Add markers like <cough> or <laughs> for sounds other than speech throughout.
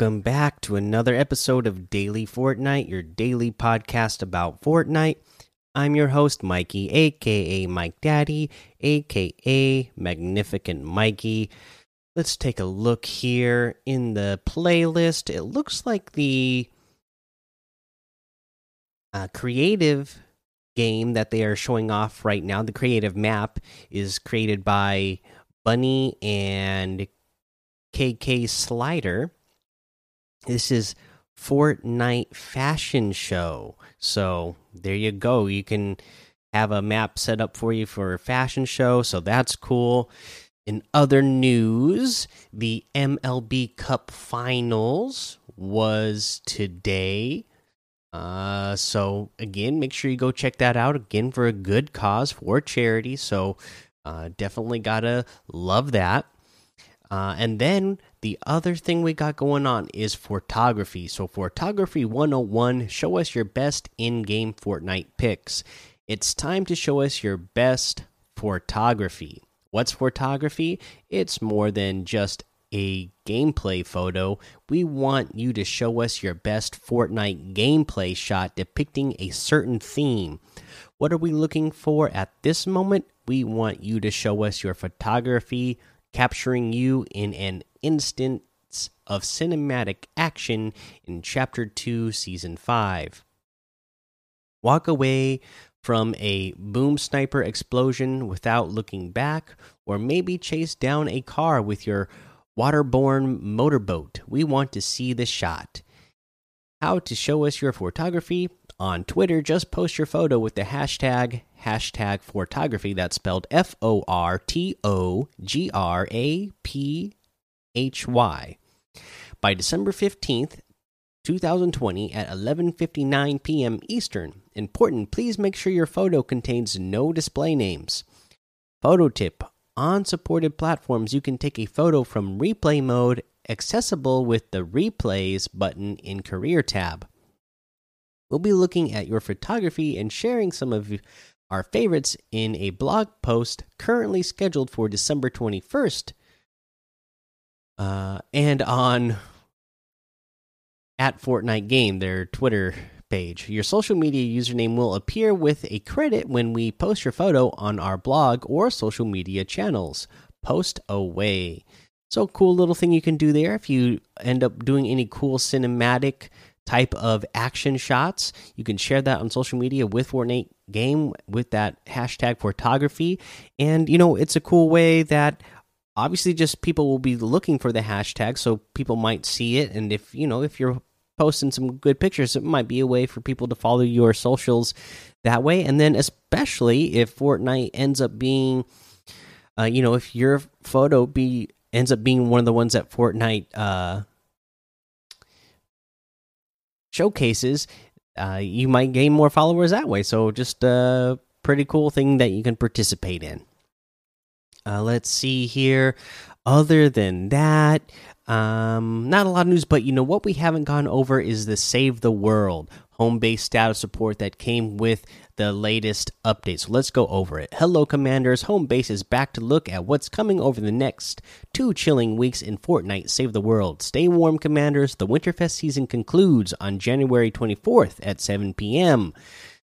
Welcome back to another episode of Daily Fortnite, your daily podcast about Fortnite. I'm your host, Mikey, aka Mike Daddy, aka Magnificent Mikey. Let's take a look here in the playlist. It looks like the uh, creative game that they are showing off right now, the creative map, is created by Bunny and KK Slider this is Fortnite Fashion Show. So there you go. You can have a map set up for you for a fashion show. So that's cool. In other news, the MLB Cup Finals was today. Uh, so again, make sure you go check that out again for a good cause for charity. So uh, definitely gotta love that. Uh, and then the other thing we got going on is Fortography. So, Fortography 101 show us your best in game Fortnite pics. It's time to show us your best Fortography. What's Fortography? It's more than just a gameplay photo. We want you to show us your best Fortnite gameplay shot depicting a certain theme. What are we looking for at this moment? We want you to show us your Fortography capturing you in an instance of cinematic action in Chapter 2, Season 5. Walk away from a boom sniper explosion without looking back, or maybe chase down a car with your waterborne motorboat. We want to see the shot. How to show us your Fortography? On Twitter, just post your photo with the hashtag hashtag Fortography. That's spelled F O R T O G R A P H Y. By December 15th, 2020 at 11:59 p.m. Eastern. Important, please make sure your photo contains no display names. Photo tip: On supported platforms, you can take a photo from replay mode accessible with the replays button in career tab. We'll be looking at your Fortography and sharing some of our favorites in a blog post currently scheduled for December 21st. Uh, and on at Fortnite Game, their Twitter page. Your social media username will appear with a credit when we post your photo on our blog or social media channels. Post away. So, cool little thing you can do there if you end up doing any cool cinematic type of action shots. You can share that on social media with Fortnite Game with that hashtag Fortography. And, you know, it's a cool way that obviously just people will be looking for the hashtag so people might see it. And if, you know, if you're posting some good pictures, it might be a way for people to follow your socials that way. And then, especially if Fortnite ends up being, uh, you know, if your photo be ends up being one of the ones that Fortnite uh, showcases, uh, you might gain more followers that way. So just a pretty cool thing that you can participate in. Uh, let's see here. Other than that, um, not a lot of news, but you know what we haven't gone over is the Save the World home base status support that came with the latest update. So let's go over it. Hello, Commanders. Home base is back to look at what's coming over the next two chilling weeks in Fortnite Save the World. Stay warm, Commanders. The Winterfest season concludes on January 24th at 7 p.m.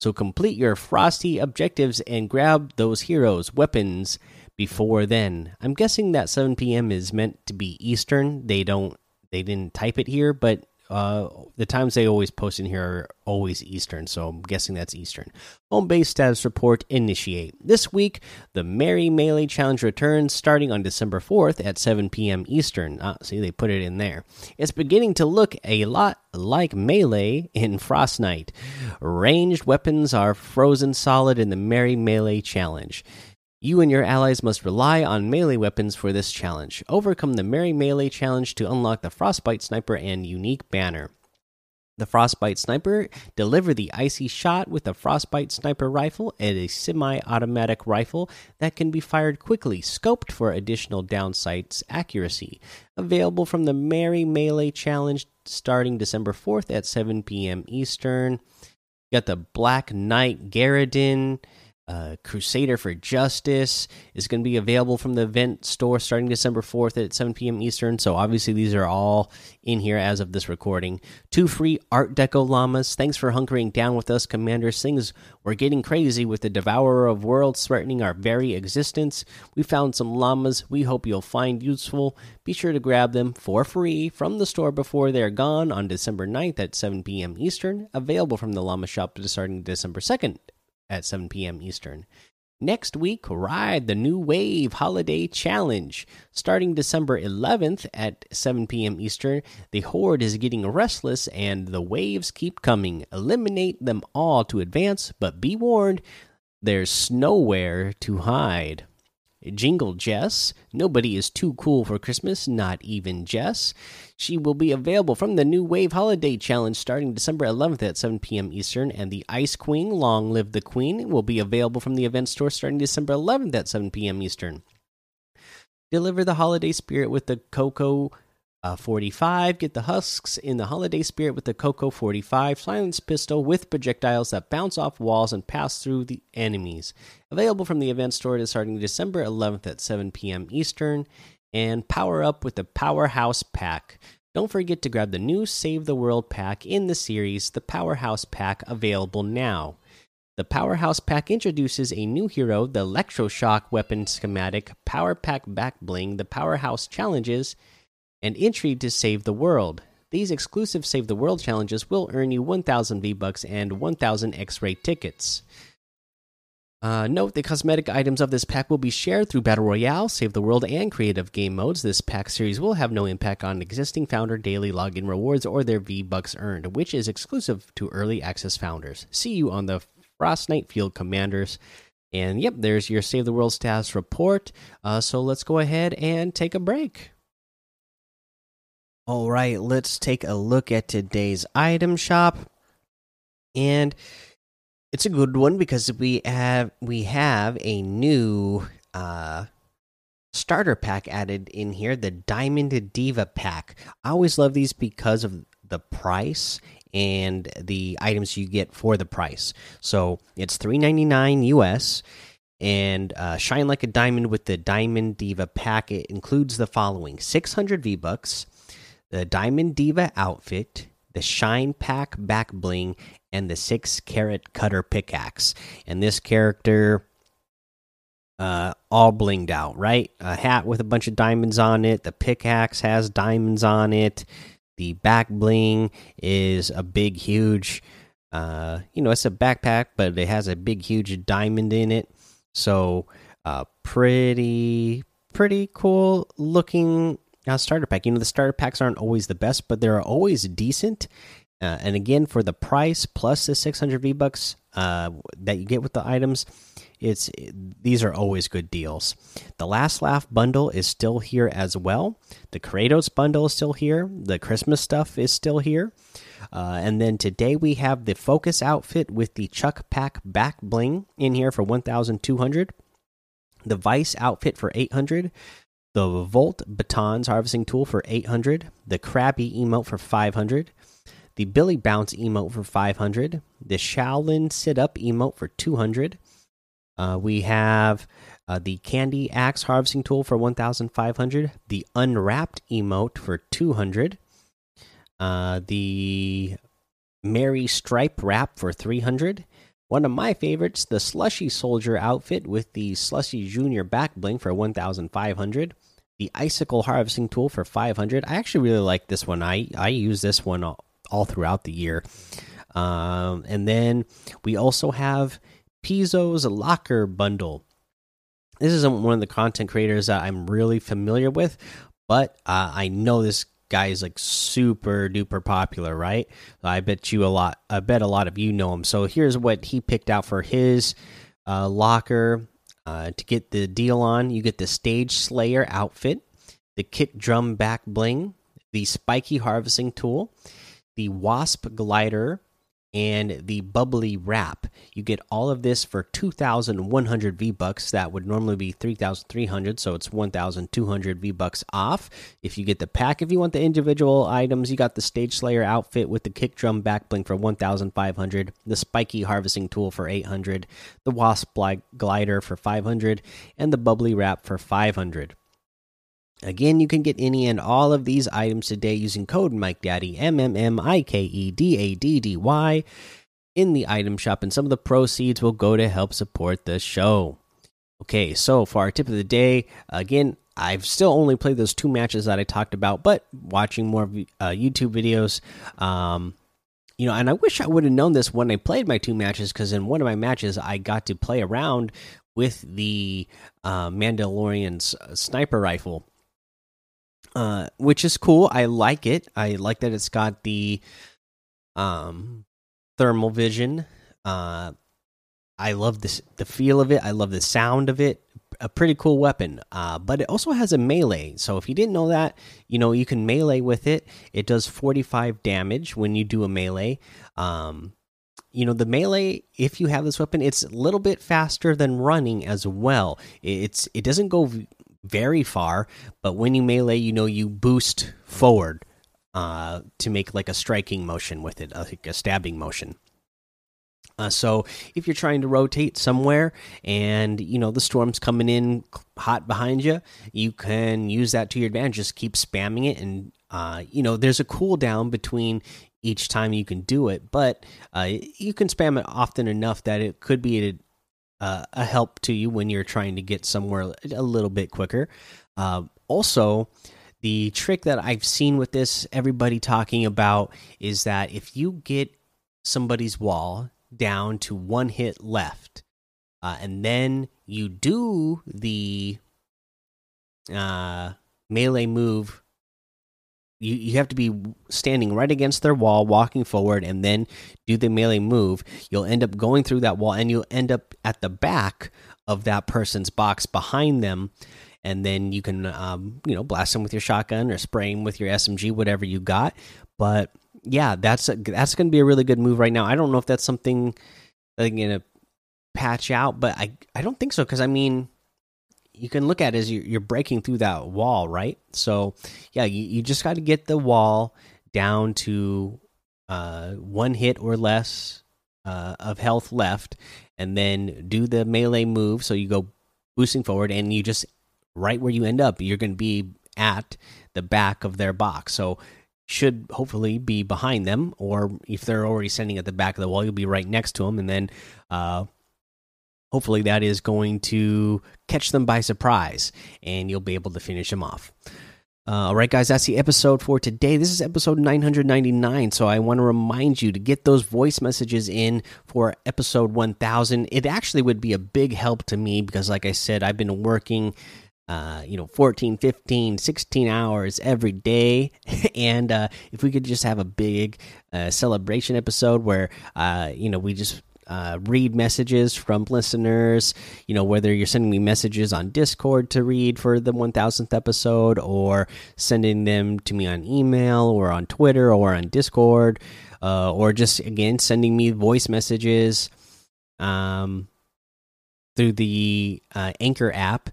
So complete your frosty objectives and grab those heroes' weapons before then. I'm guessing that 7 p.m. is meant to be Eastern. They don't they didn't type it here, but uh, the times they always post in here are always Eastern, so I'm guessing that's Eastern. Home base status report initiate. This week, the Merry Melee Challenge returns starting on December 4th at 7 p.m. Eastern. Ah, see, they put it in there. It's beginning to look a lot like Melee in Frostnite. Ranged weapons are frozen solid in the Merry Melee Challenge. You and your allies must rely on melee weapons for this challenge. Overcome the Merry Melee challenge to unlock the Frostbite Sniper and unique banner. The Frostbite Sniper deliver the icy shot with a Frostbite Sniper rifle and a semi-automatic rifle that can be fired quickly, scoped for additional downsights accuracy. Available from the Merry Melee challenge starting December 4th at 7 p.m. Eastern. got the Black Knight Garridan uh, Crusader for Justice is going to be available from the event store starting December 4th at 7 p.m. Eastern. So, obviously, these are all in here as of this recording. Two free Art Deco llamas. Thanks for hunkering down with us, Commanders. Things were getting crazy with the Devourer of Worlds threatening our very existence. We found some llamas we hope you'll find useful. Be sure to grab them for free from the store before they're gone on December 9th at 7 p.m. Eastern. Available from the llama shop starting December 2nd at 7 p.m. Eastern. Next week, ride the New Wave Holiday Challenge. Starting December 11th at 7 p.m. Eastern, the Horde is getting restless and the waves keep coming. Eliminate them all to advance, but be warned, there's nowhere to hide. Jingle Jess. Nobody is too cool for Christmas, not even Jess. She will be available from the New Wave Holiday Challenge starting December 11th at 7 p.m. Eastern, and the Ice Queen, Long Live the Queen, will be available from the event store starting December 11th at 7 p.m. Eastern. Deliver the holiday spirit with the Cocoa uh, 45. Get the husks in the holiday spirit with the Coco 45 silence pistol with projectiles that bounce off walls and pass through the enemies. Available from the event store starting December 11th at 7 p.m. Eastern. And power up with the Powerhouse Pack. Don't forget to grab the new Save the World pack in the series, the Powerhouse Pack, available now. The Powerhouse Pack introduces a new hero, the Electroshock weapon schematic, Power Pack Back Bling, the Powerhouse Challenges, and entry to Save the World. These exclusive Save the World challenges will earn you 1,000 V Bucks and 1,000 X ray tickets. Uh, note the cosmetic items of this pack will be shared through Battle Royale, Save the World, and creative game modes. This pack series will have no impact on existing founder daily login rewards or their V Bucks earned, which is exclusive to early access founders. See you on the Frostnite Field Commanders. And yep, there's your Save the World status report. Uh, so let's go ahead and take a break. All right, let's take a look at today's item shop. And it's a good one because we have we have a new uh starter pack added in here, the Diamond Diva pack. I always love these because of the price and the items you get for the price. So, it's 3.99 US and uh, shine like a diamond with the Diamond Diva pack. It includes the following: 600 V bucks, the Diamond Diva outfit, the Shine Pack back bling, and the six carat cutter pickaxe. And this character, uh, all blinged out, right? A hat with a bunch of diamonds on it. The pickaxe has diamonds on it. The back bling is a big, huge, uh, you know, it's a backpack, but it has a big, huge diamond in it. So, uh, pretty, pretty cool looking now, starter pack. You know, the starter packs aren't always the best, but they're always decent. Uh, and again, for the price plus the 600 V bucks uh, that you get with the items, it's these are always good deals. The Last Laugh bundle is still here as well. The Kratos bundle is still here. The Christmas stuff is still here. Uh, and then today we have the Focus outfit with the Chuck Pack back bling in here for 1,200. The Vice outfit for 800 the Volt Batons harvesting tool for 800, the Krabby emote for 500, the Billy Bounce emote for 500, the Shaolin Sit Up emote for 200. Uh, we have uh, the Candy Axe harvesting tool for 1,500, the Unwrapped emote for 200, uh, the Merry Stripe wrap for 300. One of my favorites, the Slushy Soldier outfit with the Slushy Junior back bling for 1,500 the icicle harvesting tool for 500 i actually really like this one. I i use this one all, all throughout the year. Um, and then we also have Pizzo's locker bundle. This isn't one of the content creators that i'm really familiar with but uh, i know this guy is like super duper popular right? I bet you a lot i bet a lot of you know him. So here's what he picked out for his uh, locker uh, to get the deal on, you get the Stage Slayer outfit, the Kick Drum Back Bling, the Spiky Harvesting Tool, the Wasp Glider, and the bubbly wrap. You get all of this for 2,100 V bucks. That would normally be 3,300, so it's 1,200 V bucks off. If you get the pack, if you want the individual items, you got the Stage Slayer outfit with the kick drum back bling for 1,500, the spiky harvesting tool for 800, the wasp glider for 500, and the bubbly wrap for 500. Again, you can get any and all of these items today using code MikeDaddy, M M M I K E D A D D Y, in the item shop, and some of the proceeds will go to help support the show. Okay, so for our tip of the day, again, I've still only played those two matches that I talked about, but watching more uh, YouTube videos, um, you know, and I wish I would have known this when I played my two matches because in one of my matches I got to play around with the uh, Mandalorian's sniper rifle uh, which is cool. I like it. I like that it's got the um thermal vision. Uh, I love this the feel of it. I love the sound of it. A pretty cool weapon. Uh, but it also has a melee. So if you didn't know that, you know you can melee with it. It does 45 damage when you do a melee. Um, you know the melee if you have this weapon it's a little bit faster than running as well it's it doesn't go very far, but when you melee, you know you boost forward uh, to make like a striking motion with it, like a stabbing motion. Uh, so if you're trying to rotate somewhere and you know the storm's coming in hot behind you, you can use that to your advantage. Just keep spamming it, and uh, you know there's a cooldown between each time you can do it, but uh, you can spam it often enough that it could be uh, a help to you when you're trying to get somewhere a little bit quicker. Uh, also, the trick that I've seen with this, everybody talking about, is that if you get somebody's wall down to one hit left, uh, and then you do the uh, melee move you, you have to be standing right against their wall, walking forward, and then do the melee move. You'll end up going through that wall, and you'll end up at the back of that person's box behind them. And then you can, um, you know, blast them with your shotgun or spray them with your SMG, whatever you got. But yeah, that's that's going to be a really good move right now. I don't know if that's something they're going to patch out, but I I don't think so because I mean you can look at is you're breaking through that wall, right? So yeah, you, you just got to get the wall down to uh, one hit or less uh, of health left, and then do the melee move. So you go boosting forward, and you just right where you end up, you're going to be at the back of their box. So should hopefully be behind them, or if they're already standing at the back of the wall, you'll be right next to them, and then uh, hopefully that is going to catch them by surprise and you'll be able to finish them off. Uh, all right, guys, that's the episode for today. This is episode 999. So I want to remind you to get those voice messages in for episode 1000. It actually would be a big help to me because, like I said, I've been working, uh, you know, 14, 15, 16 hours every day. <laughs> and uh, if we could just have a big uh, celebration episode where, uh, you know, we just uh, read messages from listeners. You know, whether you're sending me messages on Discord to read for the 1000th episode, or sending them to me on email, or on Twitter, or on Discord, uh, or just again sending me voice messages um, through the uh, Anchor app.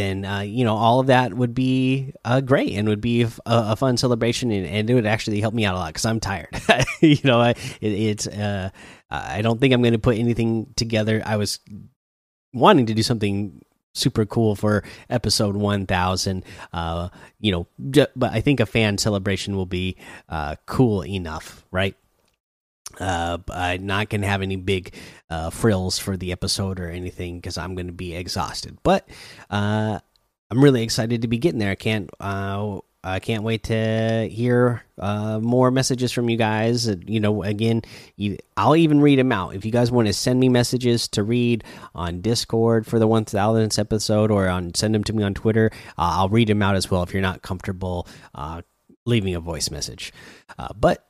Then uh, you know all of that would be uh, great and would be a, a fun celebration and, and, it would actually help me out a lot because I'm tired. <laughs> you know, I, it, it's uh, I don't think I'm going to put anything together. I was wanting to do something super cool for episode 1000 uh you know but i think a fan celebration will be uh cool enough right uh, I'm not gonna have any big uh, frills for the episode or anything because I'm gonna be exhausted. But uh, I'm really excited to be getting there. I can't. Uh, I can't wait to hear uh, more messages from you guys. You know, again, you, I'll even read them out. If you guys want to send me messages to read on Discord for the 1000th episode, or on send them to me on Twitter, uh, I'll read them out as well. If you're not comfortable uh, leaving a voice message, uh, but